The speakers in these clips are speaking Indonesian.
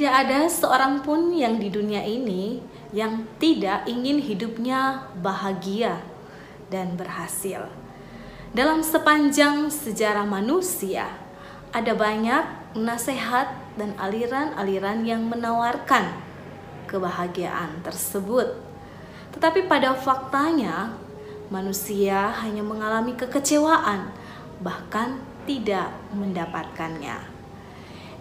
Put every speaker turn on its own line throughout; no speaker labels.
Tidak ada seorang pun yang di dunia ini yang tidak ingin hidupnya bahagia dan berhasil. Dalam sepanjang sejarah manusia, ada banyak nasihat dan aliran-aliran yang menawarkan kebahagiaan tersebut. Tetapi pada faktanya, manusia hanya mengalami kekecewaan, bahkan tidak mendapatkannya.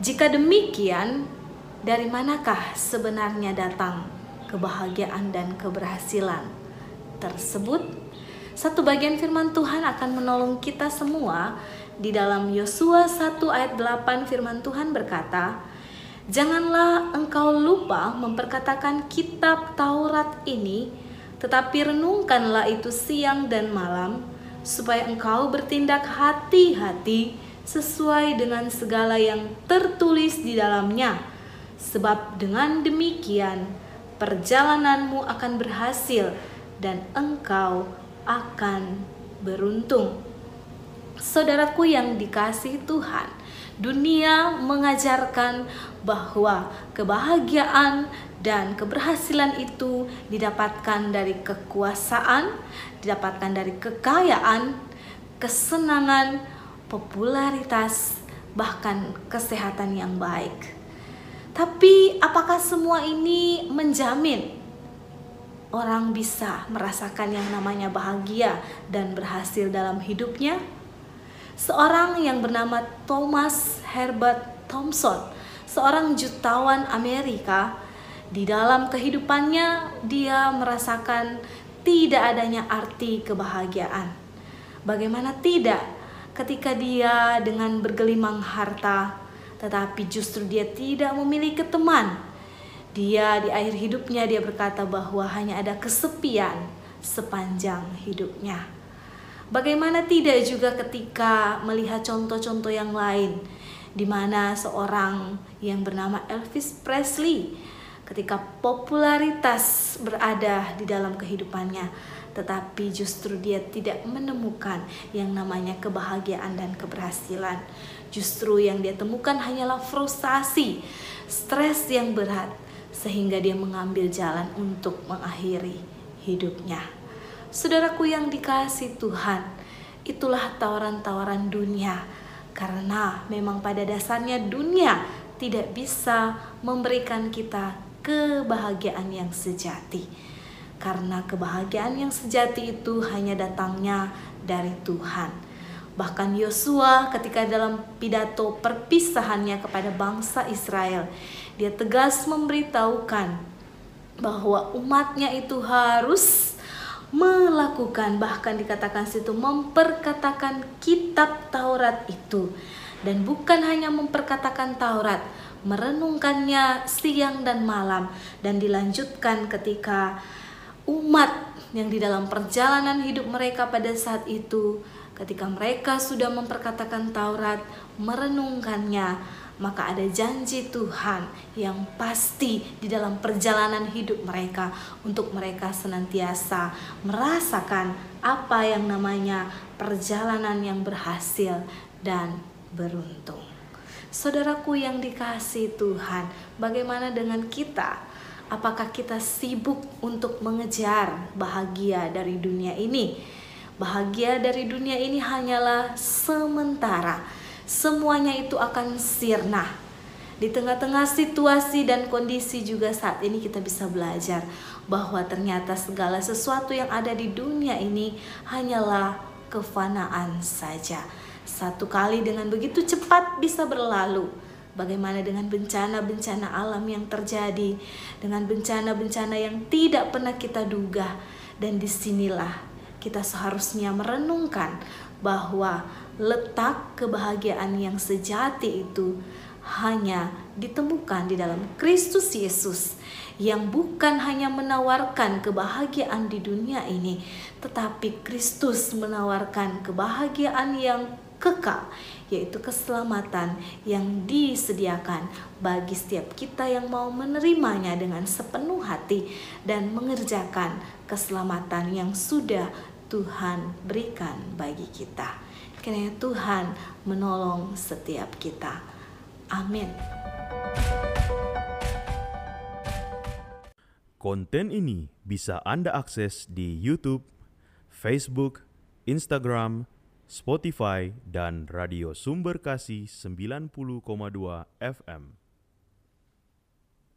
Jika demikian, dari manakah sebenarnya datang kebahagiaan dan keberhasilan tersebut? Satu bagian firman Tuhan akan menolong kita semua di dalam Yosua 1 ayat 8 firman Tuhan berkata, Janganlah engkau lupa memperkatakan kitab Taurat ini, tetapi renungkanlah itu siang dan malam, supaya engkau bertindak hati-hati sesuai dengan segala yang tertulis di dalamnya. Sebab dengan demikian perjalananmu akan berhasil dan engkau akan beruntung. Saudaraku yang dikasih Tuhan, dunia mengajarkan bahwa kebahagiaan dan keberhasilan itu didapatkan dari kekuasaan, didapatkan dari kekayaan, kesenangan, popularitas, bahkan kesehatan yang baik. Tapi apakah semua ini menjamin orang bisa merasakan yang namanya bahagia dan berhasil dalam hidupnya. Seorang yang bernama Thomas Herbert Thompson, seorang jutawan Amerika, di dalam kehidupannya dia merasakan tidak adanya arti kebahagiaan. Bagaimana tidak ketika dia dengan bergelimang harta, tetapi justru dia tidak memiliki teman dia di akhir hidupnya dia berkata bahwa hanya ada kesepian sepanjang hidupnya. Bagaimana tidak juga ketika melihat contoh-contoh yang lain di mana seorang yang bernama Elvis Presley ketika popularitas berada di dalam kehidupannya tetapi justru dia tidak menemukan yang namanya kebahagiaan dan keberhasilan. Justru yang dia temukan hanyalah frustasi, stres yang berat, sehingga dia mengambil jalan untuk mengakhiri hidupnya. Saudaraku yang dikasih Tuhan, itulah tawaran-tawaran dunia karena memang pada dasarnya dunia tidak bisa memberikan kita kebahagiaan yang sejati. Karena kebahagiaan yang sejati itu hanya datangnya dari Tuhan. Bahkan Yosua ketika dalam pidato perpisahannya kepada bangsa Israel, dia tegas memberitahukan bahwa umatnya itu harus melakukan bahkan dikatakan situ memperkatakan kitab Taurat itu dan bukan hanya memperkatakan Taurat merenungkannya siang dan malam dan dilanjutkan ketika umat yang di dalam perjalanan hidup mereka pada saat itu ketika mereka sudah memperkatakan Taurat merenungkannya maka ada janji Tuhan yang pasti di dalam perjalanan hidup mereka untuk mereka senantiasa merasakan apa yang namanya perjalanan yang berhasil dan beruntung. Saudaraku yang dikasih Tuhan, bagaimana dengan kita? Apakah kita sibuk untuk mengejar bahagia dari dunia ini? Bahagia dari dunia ini hanyalah sementara semuanya itu akan sirna. Di tengah-tengah situasi dan kondisi juga saat ini kita bisa belajar bahwa ternyata segala sesuatu yang ada di dunia ini hanyalah kefanaan saja. Satu kali dengan begitu cepat bisa berlalu. Bagaimana dengan bencana-bencana alam yang terjadi, dengan bencana-bencana yang tidak pernah kita duga, dan di sinilah kita seharusnya merenungkan bahwa letak kebahagiaan yang sejati itu hanya ditemukan di dalam Kristus Yesus yang bukan hanya menawarkan kebahagiaan di dunia ini, tetapi Kristus menawarkan kebahagiaan yang kekal, yaitu keselamatan yang disediakan bagi setiap kita yang mau menerimanya dengan sepenuh hati dan mengerjakan keselamatan yang sudah Tuhan berikan bagi kita. Kiranya Tuhan menolong setiap kita. Amin.
Konten ini bisa Anda akses di YouTube, Facebook, Instagram, Spotify, dan Radio Sumber Kasih 90,2 FM.